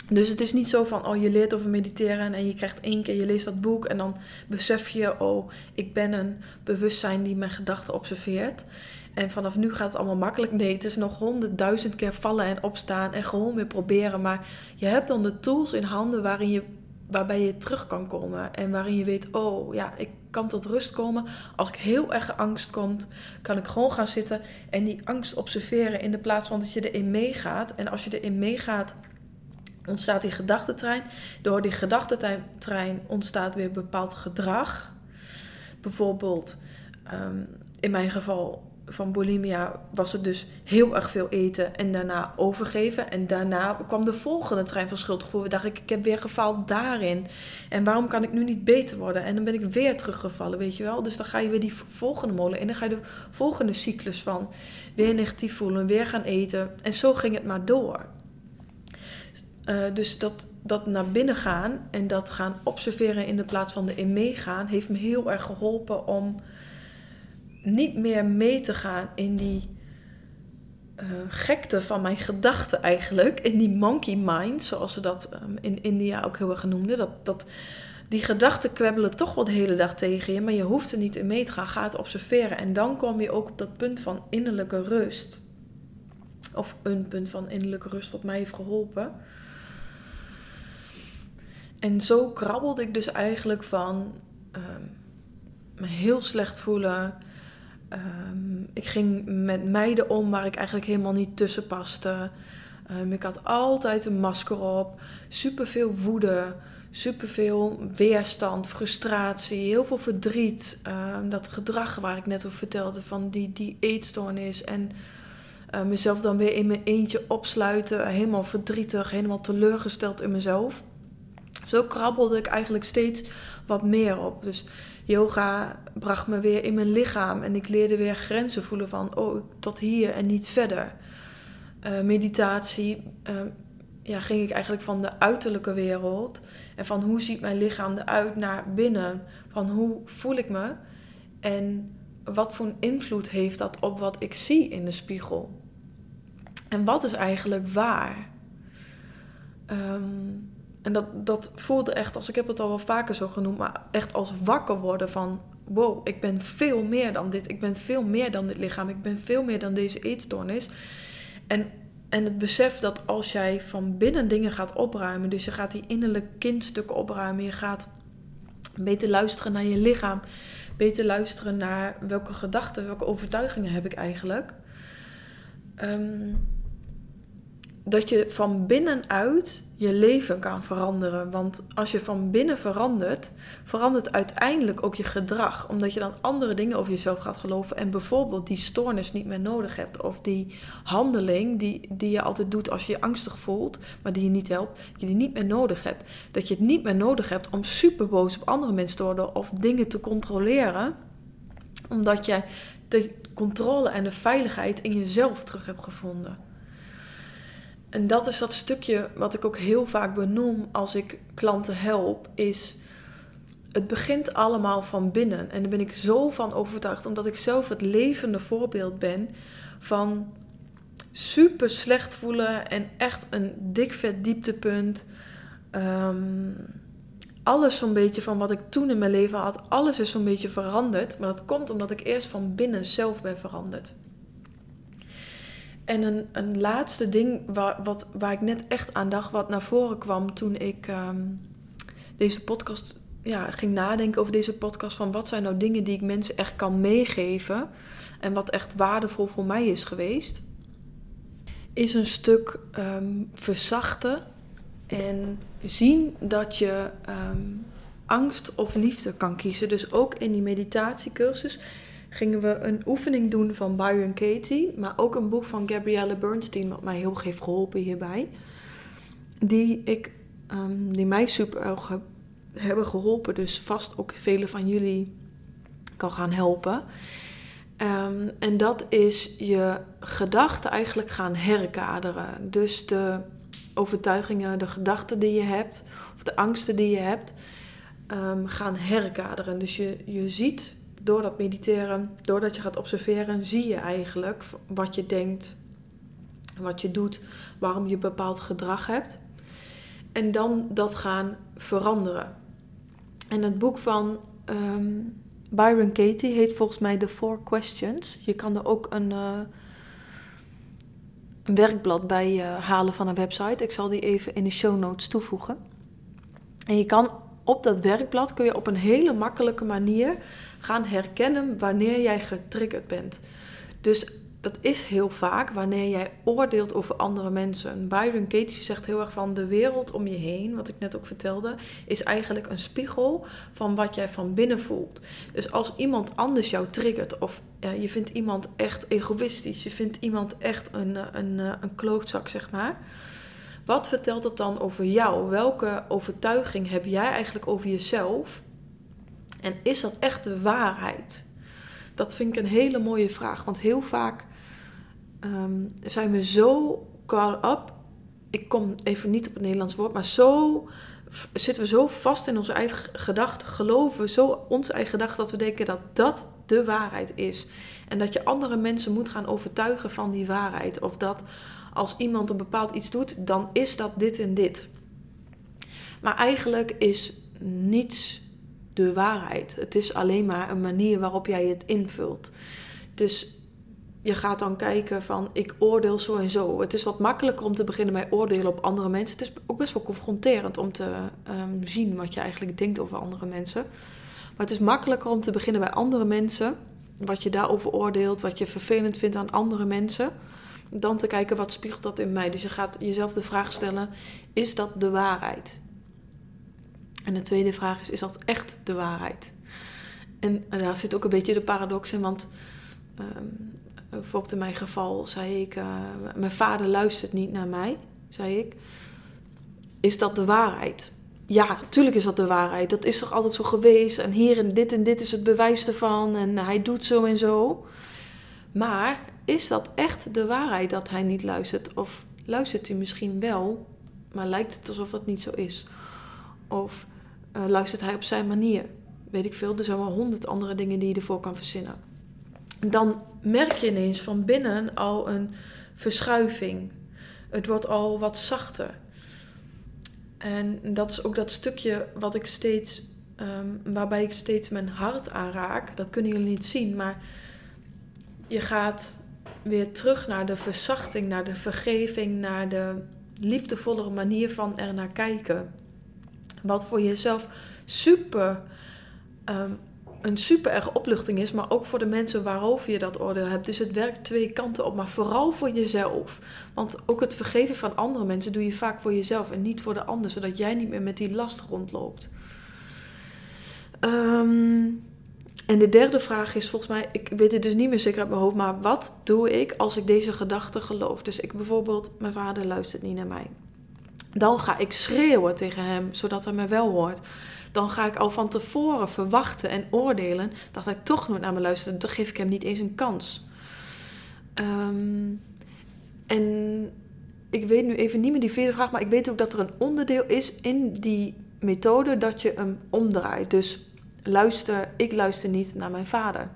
Dus het is niet zo van, oh je leert over mediteren en je krijgt één keer, je leest dat boek en dan besef je, oh ik ben een bewustzijn die mijn gedachten observeert. En vanaf nu gaat het allemaal makkelijk. Nee, het is nog honderdduizend keer vallen en opstaan en gewoon weer proberen. Maar je hebt dan de tools in handen waarin je, waarbij je terug kan komen. En waarin je weet, oh ja, ik kan tot rust komen. Als ik heel erg angst komt, kan ik gewoon gaan zitten en die angst observeren in de plaats van dat je erin meegaat. En als je erin meegaat, ontstaat die gedachtentrein. Door die gedachtentrein ontstaat weer bepaald gedrag. Bijvoorbeeld, ehm, in mijn geval van bulimia was het dus heel erg veel eten en daarna overgeven. En daarna kwam de volgende trein van schuldgevoel. dacht ik, ik heb weer gefaald daarin. En waarom kan ik nu niet beter worden? En dan ben ik weer teruggevallen, weet je wel. Dus dan ga je weer die volgende molen en dan ga je de volgende cyclus van weer negatief voelen, weer gaan eten. En zo ging het maar door. Uh, dus dat, dat naar binnen gaan en dat gaan observeren in de plaats van erin meegaan, heeft me heel erg geholpen om niet meer mee te gaan in die uh, gekte van mijn gedachten eigenlijk. In die monkey mind, zoals ze dat um, in India ook heel erg noemden. Dat, dat, die gedachten kwebbelen toch wel de hele dag tegen je, maar je hoeft er niet in mee te gaan. Ga het observeren. En dan kom je ook op dat punt van innerlijke rust. Of een punt van innerlijke rust wat mij heeft geholpen. En zo krabbelde ik dus eigenlijk van um, me heel slecht voelen, Um, ik ging met meiden om waar ik eigenlijk helemaal niet tussen paste. Um, ik had altijd een masker op. Superveel woede. Superveel weerstand, frustratie, heel veel verdriet. Um, dat gedrag waar ik net over vertelde van die, die eetstoornis. En uh, mezelf dan weer in mijn eentje opsluiten. Helemaal verdrietig, helemaal teleurgesteld in mezelf. Zo krabbelde ik eigenlijk steeds wat meer op. Dus yoga bracht me weer in mijn lichaam en ik leerde weer grenzen voelen van oh, tot hier en niet verder. Uh, meditatie uh, ja, ging ik eigenlijk van de uiterlijke wereld en van hoe ziet mijn lichaam eruit naar binnen. Van hoe voel ik me en wat voor invloed heeft dat op wat ik zie in de spiegel? En wat is eigenlijk waar? Ehm, en dat, dat voelde echt, als ik heb het al wel vaker zo genoemd, maar echt als wakker worden van wow, ik ben veel meer dan dit. Ik ben veel meer dan dit lichaam. Ik ben veel meer dan deze eetstoornis. En, en het besef dat als jij van binnen dingen gaat opruimen, dus je gaat die innerlijke kindstukken opruimen, je gaat beter luisteren naar je lichaam, beter luisteren naar welke gedachten, welke overtuigingen heb ik eigenlijk. Um, dat je van binnenuit je leven kan veranderen. Want als je van binnen verandert, verandert uiteindelijk ook je gedrag. Omdat je dan andere dingen over jezelf gaat geloven. En bijvoorbeeld die stoornis niet meer nodig hebt. Of die handeling die, die je altijd doet als je je angstig voelt, maar die je niet helpt. Dat je die niet meer nodig hebt. Dat je het niet meer nodig hebt om super boos op andere mensen te worden. Of dingen te controleren. Omdat jij de controle en de veiligheid in jezelf terug hebt gevonden. En dat is dat stukje wat ik ook heel vaak benoem als ik klanten help, is het begint allemaal van binnen. En daar ben ik zo van overtuigd, omdat ik zelf het levende voorbeeld ben van super slecht voelen en echt een dik vet dieptepunt. Um, alles zo'n beetje van wat ik toen in mijn leven had, alles is zo'n beetje veranderd. Maar dat komt omdat ik eerst van binnen zelf ben veranderd. En een, laatste ding waar, wat, waar ik net echt aan dacht, wat naar voren kwam toen ik ehm, deze podcast ja, ging nadenken over deze podcast. Van wat zijn nou dingen die ik mensen echt kan meegeven en wat echt waardevol voor mij is geweest. Is een stuk ehm, verzachten en zien dat je ehm, angst of liefde kan kiezen. Dus ook in die meditatiecursus gingen we een oefening doen van Byron Katie, maar ook een boek van Gabrielle Bernstein, wat mij heel erg heeft geholpen hierbij. Die, ik, um, die mij super hebben geholpen, dus vast ook velen van jullie kan gaan helpen. Um, en dat is je gedachten eigenlijk gaan herkaderen. Dus de overtuigingen, de gedachten die je hebt, of de angsten die je hebt, um, gaan herkaderen. Dus je, je ziet door dat mediteren, doordat je gaat observeren, zie je eigenlijk wat je denkt, wat je doet, waarom je bepaald gedrag hebt. En dan dat gaan veranderen. En het boek van ehm, Byron Katie heet volgens mij The Four Questions. Je kan er ook een, een werkblad bij uh, halen van een website. Ik zal die even in de show notes toevoegen. En je kan op dat werkblad kun je op een hele makkelijke manier gaan herkennen wanneer jij getriggerd bent. Dus dat is heel vaak wanneer jij oordeelt over andere mensen. Byron Katie zegt heel erg van de wereld om je heen, wat ik net ook vertelde, is eigenlijk een spiegel van wat jij van binnen voelt. Dus als iemand anders jou triggert, of je vindt iemand echt egoïstisch, je vindt iemand echt een, een, een klootzak, zeg maar. Wat vertelt het dan over jou? Welke overtuiging heb jij eigenlijk over jezelf? En is dat echt de waarheid? Dat vind ik een hele mooie vraag. Want heel vaak um, zijn we zo caught up. Ik kom even niet op het Nederlands woord, maar zo zitten we zo vast in onze eigen gedachten, geloven zo onze eigen gedachten dat we denken dat dat de waarheid is. En dat je andere mensen moet gaan overtuigen van die waarheid. Of dat als iemand een bepaald iets doet, dan is dat dit en dit. Maar eigenlijk is niets de waarheid. Het is alleen maar een manier waarop jij het invult. Dus je gaat dan kijken van ik oordeel zo en zo. Het is wat makkelijker om te beginnen met oordelen op andere mensen. Het is ook best wel confronterend om te ehm, zien wat je eigenlijk denkt over andere mensen. Maar het is makkelijker om te beginnen bij andere mensen. Wat je daarover oordeelt, wat je vervelend vindt aan andere mensen. Dan te kijken wat spiegelt dat in mij. Dus je gaat jezelf de vraag stellen: is dat de waarheid? En de tweede vraag is: is dat echt de waarheid? En daar zit ook een beetje de paradox in, want um, bijvoorbeeld in mijn geval zei ik: uh, Mijn vader luistert niet naar mij, zei ik. Is dat de waarheid? Ja, natuurlijk is dat de waarheid. Dat is toch altijd zo geweest. En hier en dit en dit is het bewijs ervan. En hij doet zo en zo. Maar is dat echt de waarheid dat hij niet luistert? Of luistert hij misschien wel, maar lijkt het alsof dat niet zo is? Of uh, luistert hij op zijn manier? Weet ik veel, er zijn wel honderd andere dingen die je ervoor kan verzinnen. dan merk je ineens van binnen al een verschuiving. Het wordt al wat zachter. En dat is ook dat stukje wat ik steeds, um, waarbij ik steeds mijn hart aanraak. Dat kunnen jullie niet zien, maar je gaat weer terug naar de verzachting, naar de vergeving, naar de liefdevollere manier van er naar kijken. Wat voor jezelf super um, een super erg opluchting is, maar ook voor de mensen waarover je dat oordeel hebt. Dus het werkt twee kanten op, maar vooral voor jezelf. Want ook het vergeven van andere mensen doe je vaak voor jezelf en niet voor de ander, zodat jij niet meer met die last rondloopt. Ehm, en de derde vraag is volgens mij, ik weet het dus niet meer zeker uit mijn hoofd, maar wat doe ik als ik deze gedachte geloof? Dus ik bijvoorbeeld, mijn vader luistert niet naar mij. Dan ga ik schreeuwen tegen hem, zodat hij me wel hoort dan ga ik al van tevoren verwachten en oordelen dat hij toch nooit naar me luistert. Dan geef ik hem niet eens een kans. Ehm, en ik weet nu even niet meer die vierde vraag, maar ik weet ook dat er een onderdeel is in die methode dat je hem omdraait. Dus luister, ik luister niet naar mijn vader.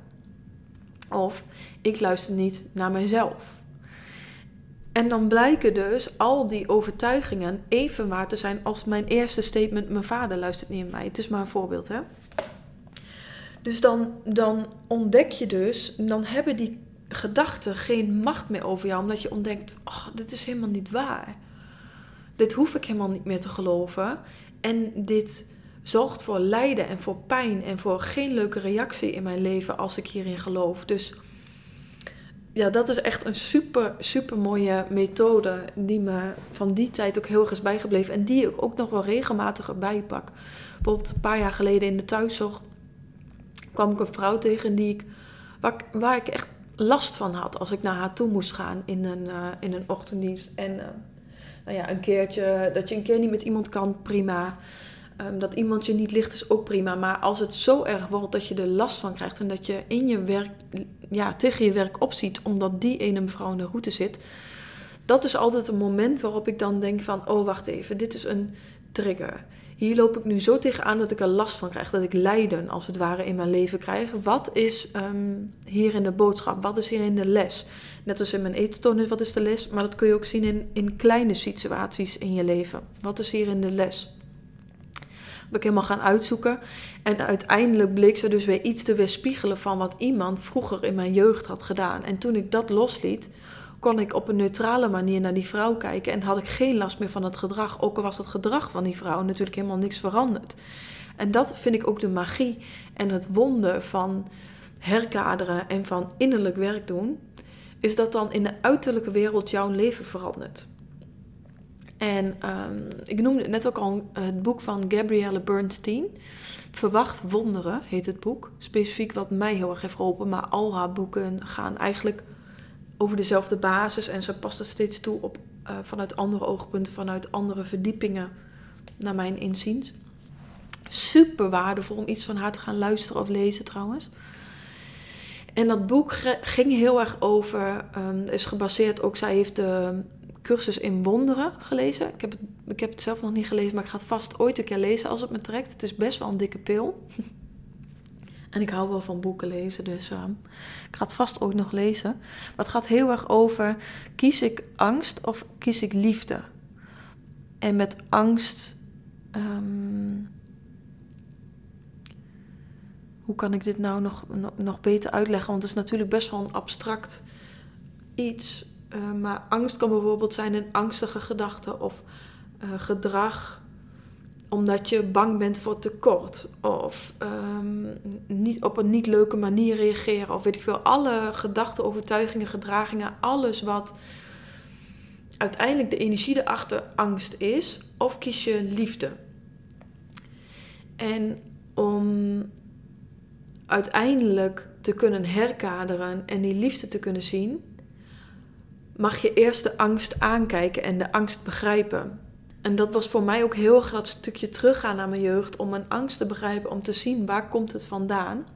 Of ik luister niet naar mijzelf. En dan blijken dus al die overtuigingen even waar te zijn als mijn eerste statement: mijn vader luistert niet naar mij. Het is maar een voorbeeld, hè? Dus dan, dan ontdek je dus, dan hebben die gedachten geen macht meer over jou, omdat je ontdekt: dit is helemaal niet waar. Dit hoef ik helemaal niet meer te geloven. En dit zorgt voor lijden en voor pijn en voor geen leuke reactie in mijn leven als ik hierin geloof. Dus ja, dat is echt een super, super mooie methode die me van die tijd ook heel erg is bijgebleven. En die ik ook nog wel regelmatig erbij pak. Bijvoorbeeld een paar jaar geleden in de thuiszorg kwam ik een vrouw tegen die ik, waar, ik, echt last van had als ik naar haar toe moest gaan in een, uh, in een ochtenddienst. En uh, nou ja, een keertje, dat je een keer niet met iemand kan, prima. Um, dat iemand je niet ligt is ook prima. Maar als het zo erg wordt dat je er last van krijgt en dat je in je werk, ja, tegen je werk opziet omdat die ene mevrouw in de route zit. Dat is altijd een moment waarop ik dan denk van, oh wacht even, dit is een trigger. Hier loop ik nu zo tegenaan dat ik er last van krijg, dat ik lijden als het ware in mijn leven krijg. Wat is um, hier in de boodschap? Wat is hier in de les? Net als in mijn eetstoornis, wat is de les? Maar dat kun je ook zien in, in kleine situaties in je leven. Wat is hier in de les? Ben ik helemaal gaan uitzoeken. En uiteindelijk bleek ze dus weer iets te weerspiegelen van wat iemand vroeger in mijn jeugd had gedaan. En toen ik dat losliet, kon ik op een neutrale manier naar die vrouw kijken en had ik geen last meer van het gedrag. Ook al was het gedrag van die vrouw natuurlijk helemaal niks veranderd. En dat vind ik ook de magie en het wonder van herkaderen en van innerlijk werk doen, is dat dan in de uiterlijke wereld jouw leven verandert. En um, ik noemde net ook al het boek van Gabrielle Bernstein. Verwacht wonderen heet het boek. Specifiek wat mij heel erg heeft geholpen. Maar al haar boeken gaan eigenlijk over dezelfde basis. En ze past het steeds toe op, uh, vanuit andere oogpunten, vanuit andere verdiepingen, naar mijn inziens. Super waardevol om iets van haar te gaan luisteren of lezen trouwens. En dat boek ging heel erg over, um, is gebaseerd ook, zij heeft de cursus in wonderen gelezen. Ik heb, het, ik heb het zelf nog niet gelezen, maar ik ga het vast ooit een keer lezen als het me trekt. Het is best wel een dikke pil. en ik hou wel van boeken lezen, dus uh, ik ga het vast ooit nog lezen. Maar het gaat heel erg over, kies ik angst of kies ik liefde? En met angst... Um, hoe kan ik dit nou nog, nog, nog beter uitleggen? Want het is natuurlijk best wel een abstract iets. Uh, maar angst kan bijvoorbeeld zijn een angstige gedachte of uh, gedrag omdat je bang bent voor tekort of um, niet, op een niet leuke manier reageren of weet ik veel. Alle gedachten, overtuigingen, gedragingen, alles wat uiteindelijk de energie erachter angst is, of kies je liefde. En om uiteindelijk te kunnen herkaderen en die liefde te kunnen zien, mag je eerst de angst aankijken en de angst begrijpen. En dat was voor mij ook heel erg dat stukje teruggaan naar mijn jeugd om mijn angst te begrijpen, om te zien waar komt het vandaan.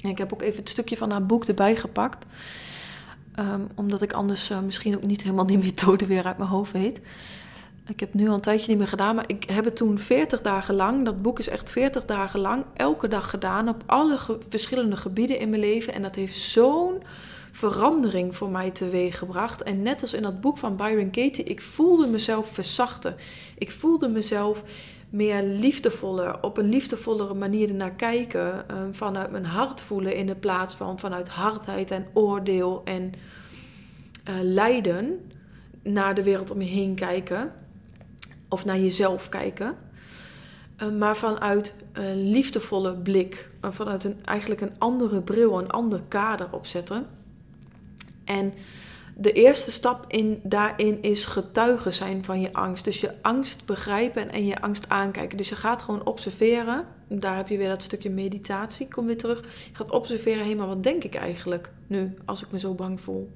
En ik heb ook even het stukje van haar boek erbij gepakt, um, omdat ik anders uh, misschien ook niet helemaal die methode weer uit mijn hoofd weet. Ik heb nu al een tijdje niet meer gedaan, maar ik heb het toen 40 dagen lang, dat boek is echt 40 dagen lang, elke dag gedaan op alle verschillende gebieden in mijn leven. En dat heeft zo'n verandering voor mij teweeggebracht. En net als in dat boek van Byron Katie, ik voelde mezelf verzachten. Ik voelde mezelf meer liefdevoller, op een liefdevollere manier ernaar kijken. Ehm, vanuit mijn hart voelen in de plaats van vanuit hardheid en oordeel en uh, lijden naar de wereld om je heen kijken. Of naar jezelf kijken. Ehm, maar vanuit een liefdevolle blik. vanuit een, eigenlijk een andere bril, een ander kader opzetten. En de eerste stap in, daarin is getuigen zijn van je angst. Dus je angst begrijpen en je angst aankijken. Dus je gaat gewoon observeren. Daar heb je weer dat stukje meditatie. Kom weer terug. Je gaat observeren, hé, maar wat denk ik eigenlijk nu als ik me zo bang voel?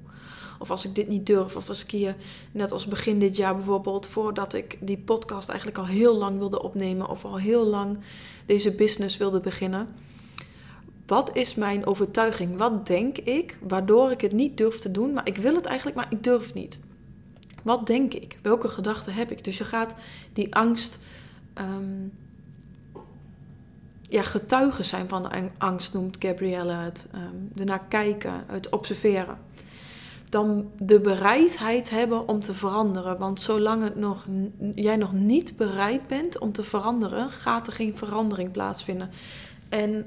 Of als ik dit niet durf. Of als ik hier, net als begin dit jaar bijvoorbeeld, voordat ik die podcast eigenlijk al heel lang wilde opnemen. Of al heel lang deze business wilde beginnen wat is mijn overtuiging? Wat denk ik waardoor ik het niet durf te doen, maar ik wil het eigenlijk, maar ik durf niet? Wat denk ik? Welke gedachten heb ik? Dus je gaat die angst, um, ja, getuigen zijn van de angst, noemt Gabrielle het. Um, ernaar kijken, het observeren. Dan de bereidheid hebben om te veranderen. Want zolang het nog, jij nog niet bereid bent om te veranderen, gaat er geen verandering plaatsvinden. En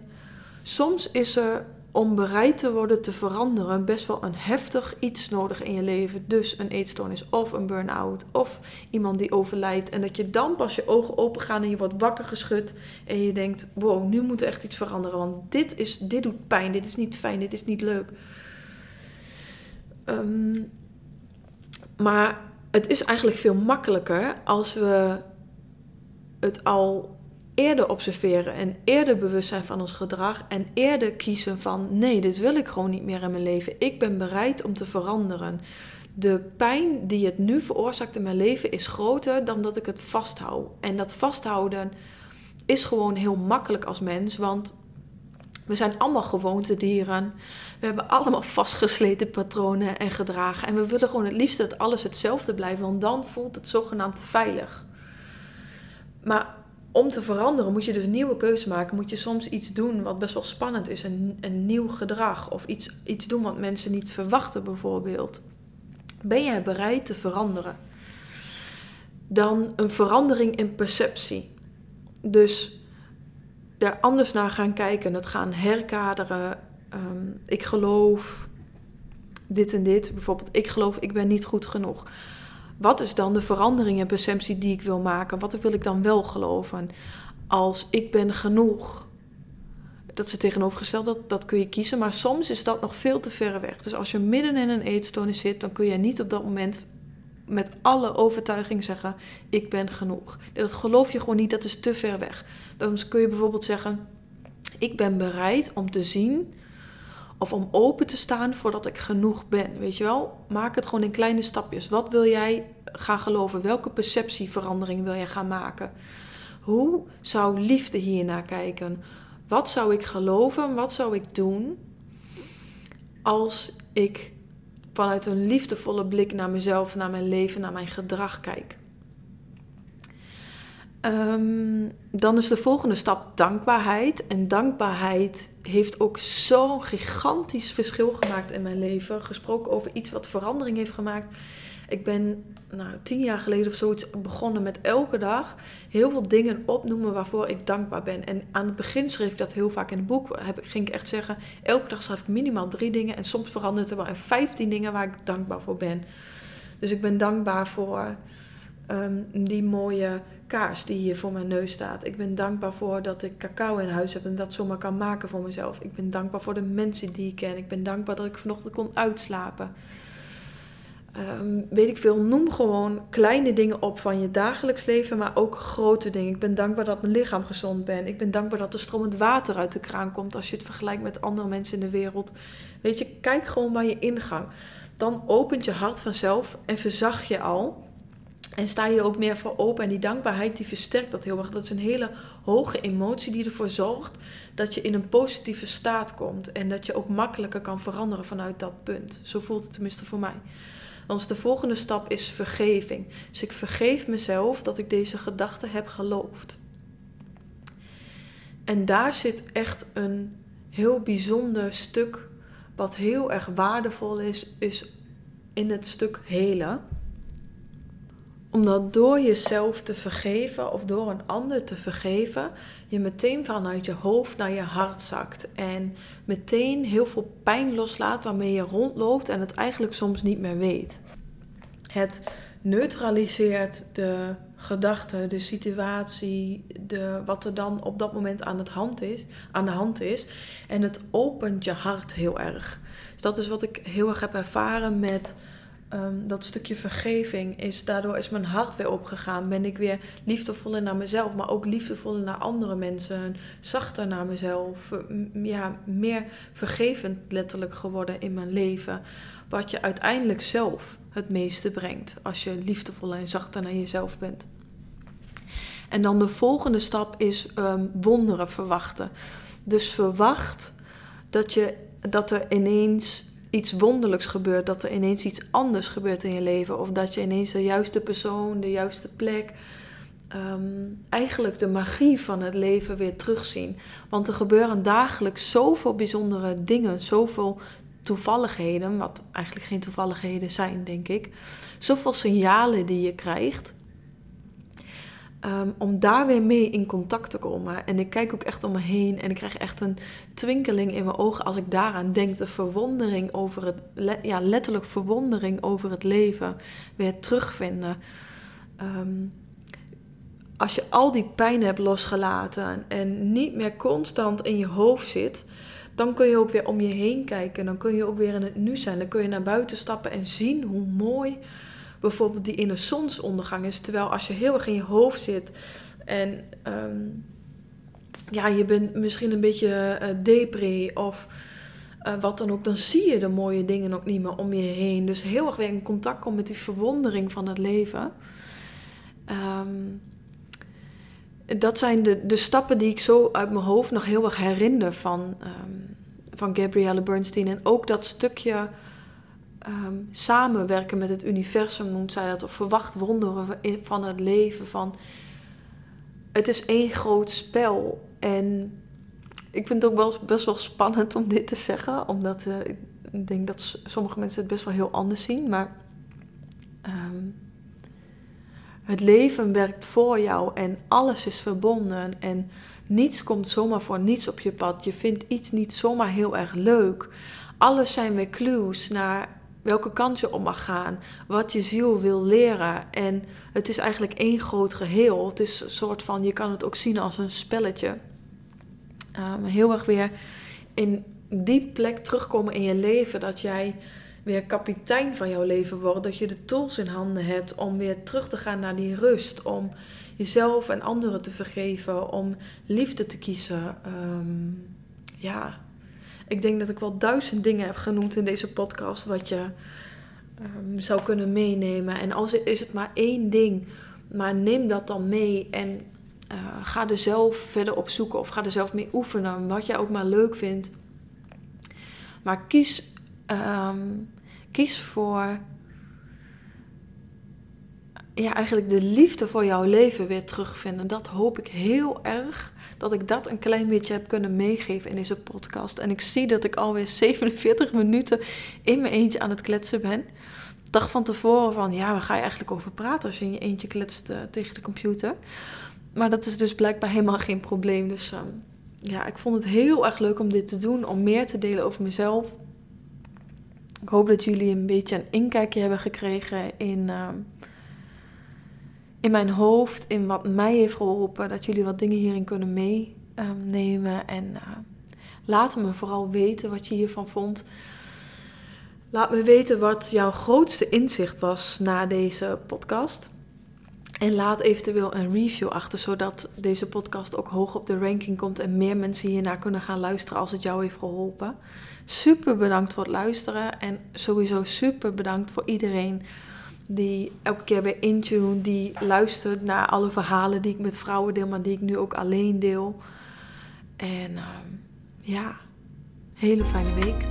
Soms is er om bereid te worden te veranderen best wel een heftig iets nodig in je leven. Dus een eetstoornis of een burn-out of iemand die overlijdt. En dat je dan pas je ogen open gaan en je wordt wakker geschud. En je denkt, wow, nu moet er echt iets veranderen. Want dit, is, dit doet pijn, dit is niet fijn, dit is niet leuk. Ehm, maar het is eigenlijk veel makkelijker als we het al eerder observeren en eerder bewust zijn van ons gedrag en eerder kiezen van nee, dit wil ik gewoon niet meer in mijn leven. Ik ben bereid om te veranderen. De pijn die het nu veroorzaakt in mijn leven is groter dan dat ik het vasthoud. En dat vasthouden is gewoon heel makkelijk als mens, want we zijn allemaal gewoontedieren. We hebben allemaal vastgesleten patronen en gedragen. En we willen gewoon het liefst dat alles hetzelfde blijft, want dan voelt het zogenaamd veilig. Maar om te veranderen moet je dus nieuwe keuzes maken. Moet je soms iets doen wat best wel spannend is. Een, een nieuw gedrag. Of iets, iets doen wat mensen niet verwachten bijvoorbeeld. Ben jij bereid te veranderen? Dan een verandering in perceptie. Dus er anders naar gaan kijken. Het gaan herkaderen. Ehm, ik geloof dit en dit. Bijvoorbeeld, ik geloof ik ben niet goed genoeg. Wat is dan de verandering en perceptie die ik wil maken? Wat wil ik dan wel geloven? Als ik ben genoeg. Dat is tegenovergesteld, dat, dat kun je kiezen. Maar soms is dat nog veel te ver weg. Dus als je midden in een eetstoornis zit, dan kun je niet op dat moment met alle overtuiging zeggen: Ik ben genoeg. Dat geloof je gewoon niet, dat is te ver weg. Dan kun je bijvoorbeeld zeggen: Ik ben bereid om te zien of om open te staan voordat ik genoeg ben. Weet je wel? Maak het gewoon in kleine stapjes. Wat wil jij gaan geloven? Welke perceptieverandering wil jij gaan maken? Hoe zou liefde hiernaar kijken? Wat zou ik geloven? Wat zou ik doen als ik vanuit een liefdevolle blik naar mezelf, naar mijn leven, naar mijn gedrag kijk? Um, dan is de volgende stap dankbaarheid. En dankbaarheid heeft ook zo'n gigantisch verschil gemaakt in mijn leven. Gesproken over iets wat verandering heeft gemaakt. Ik ben nou, tien jaar geleden of zoiets begonnen met elke dag heel veel dingen opnoemen waarvoor ik dankbaar ben. En aan het begin schreef ik dat heel vaak in het boek. Heb, ging ik echt zeggen, elke dag schrijf ik minimaal drie dingen. En soms verandert er wel in vijftien dingen waar ik dankbaar voor ben. Dus ik ben dankbaar voor Ehm, die mooie kaars die hier voor mijn neus staat. Ik ben dankbaar voor dat ik cacao in huis heb en dat zomaar kan maken voor mezelf. Ik ben dankbaar voor de mensen die ik ken. Ik ben dankbaar dat ik vanochtend kon uitslapen. Ehm, weet ik veel, noem gewoon kleine dingen op van je dagelijks leven, maar ook grote dingen. Ik ben dankbaar dat mijn lichaam gezond ben. Ik ben dankbaar dat er stromend water uit de kraan komt als je het vergelijkt met andere mensen in de wereld. Weet je, kijk gewoon bij je ingang. Dan opent je hart vanzelf en verzacht je al en sta je ook meer voor open. En die dankbaarheid die versterkt dat heel erg. Dat is een hele hoge emotie die ervoor zorgt dat je in een positieve staat komt. En dat je ook makkelijker kan veranderen vanuit dat punt. Zo voelt het tenminste voor mij. Is de volgende stap is vergeving. Dus ik vergeef mezelf dat ik deze gedachte heb geloofd. En daar zit echt een heel bijzonder stuk wat heel erg waardevol is, is in het stuk helen. Omdat door jezelf te vergeven of door een ander te vergeven, je meteen vanuit je hoofd naar je hart zakt. En meteen heel veel pijn loslaat waarmee je rondloopt en het eigenlijk soms niet meer weet. Het neutraliseert de gedachte, de situatie, de, wat er dan op dat moment aan, het hand is, aan de hand is. En het opent je hart heel erg. Dus dat is wat ik heel erg heb ervaren met ehm, dat stukje vergeving. Is, daardoor is mijn hart weer opgegaan. Ben ik weer liefdevoller naar mezelf, maar ook liefdevoller naar andere mensen. Zachter naar mezelf. Ja, meer vergevend letterlijk geworden in mijn leven. Wat je uiteindelijk zelf het meeste brengt. Als je liefdevoller en zachter naar jezelf bent. En dan de volgende stap is um, wonderen verwachten. Dus verwacht dat, je, dat er ineens iets wonderlijks gebeurt. Dat er ineens iets anders gebeurt in je leven. Of dat je ineens de juiste persoon, de juiste plek. Um, eigenlijk de magie van het leven weer terugzien. Want er gebeuren dagelijks zoveel bijzondere dingen. Zoveel toevalligheden. Wat eigenlijk geen toevalligheden zijn, denk ik. Zoveel signalen die je krijgt. Ehm, om daar weer mee in contact te komen. En ik kijk ook echt om me heen en ik krijg echt een twinkeling in mijn ogen als ik daaraan denk. De verwondering over het, ja, letterlijk verwondering over het leven weer terugvinden. Ehm, als je al die pijn hebt losgelaten en niet meer constant in je hoofd zit, dan kun je ook weer om je heen kijken. Dan kun je ook weer in het nu zijn. Dan kun je naar buiten stappen en zien hoe mooi bijvoorbeeld die in een zonsondergang is. Terwijl als je heel erg in je hoofd zit en ehm, ja, je bent misschien een beetje uh, depre of uh, wat dan ook, dan zie je de mooie dingen ook niet meer om je heen. Dus heel erg weer in contact komen met die verwondering van het leven. Um, dat zijn de, de stappen die ik zo uit mijn hoofd nog heel erg herinner van, um, van Gabrielle Bernstein. En ook dat stukje um, samenwerken met het universum, noemt zij dat, of verwacht wonderen van het leven. Van, het is één groot spel. En ik vind het ook wel, best wel spannend om dit te zeggen, omdat uh, ik denk dat sommige mensen het best wel heel anders zien. Maar um, het leven werkt voor jou en alles is verbonden. En niets komt zomaar voor niets op je pad. Je vindt iets niet zomaar heel erg leuk. Alles zijn weer clues naar welke kant je op mag gaan, wat je ziel wil leren. En het is eigenlijk één groot geheel. Het is een soort van, je kan het ook zien als een spelletje. Um, heel erg weer in die plek terugkomen in je leven, dat jij weer kapitein van jouw leven wordt, dat je de tools in handen hebt om weer terug te gaan naar die rust, om jezelf en anderen te vergeven, om liefde te kiezen. Um, ja, ik denk dat ik wel duizend dingen heb genoemd in deze podcast wat je um, zou kunnen meenemen. En als is het maar één ding, maar neem dat dan mee en uh, ga er zelf verder op zoeken of ga er zelf mee oefenen, wat je ook maar leuk vindt. Maar kies, um, kies voor ja, eigenlijk de liefde voor jouw leven weer terugvinden. Dat hoop ik heel erg dat ik dat een klein beetje heb kunnen meegeven in deze podcast. En ik zie dat ik alweer 47 minuten in mijn eentje aan het kletsen ben. Dag van tevoren van, ja, waar ga je eigenlijk over praten als je in je eentje kletst uh, tegen de computer? Maar dat is dus blijkbaar helemaal geen probleem. Dus uh, ja, ik vond het heel erg leuk om dit te doen, om meer te delen over mezelf. Ik hoop dat jullie een beetje een inkijkje hebben gekregen in... Uh, in mijn hoofd, in wat mij heeft geholpen, dat jullie wat dingen hierin kunnen meenemen. en uh, laat me vooral weten wat je hiervan vond. Laat me weten wat jouw grootste inzicht was na deze podcast. En laat eventueel een review achter, zodat deze podcast ook hoog op de ranking komt en meer mensen hiernaar kunnen gaan luisteren als het jou heeft geholpen. Super bedankt voor het luisteren en sowieso super bedankt voor iedereen die elke keer bij Intune, die luistert naar alle verhalen die ik met vrouwen deel, maar die ik nu ook alleen deel. En uh, ja, hele fijne week.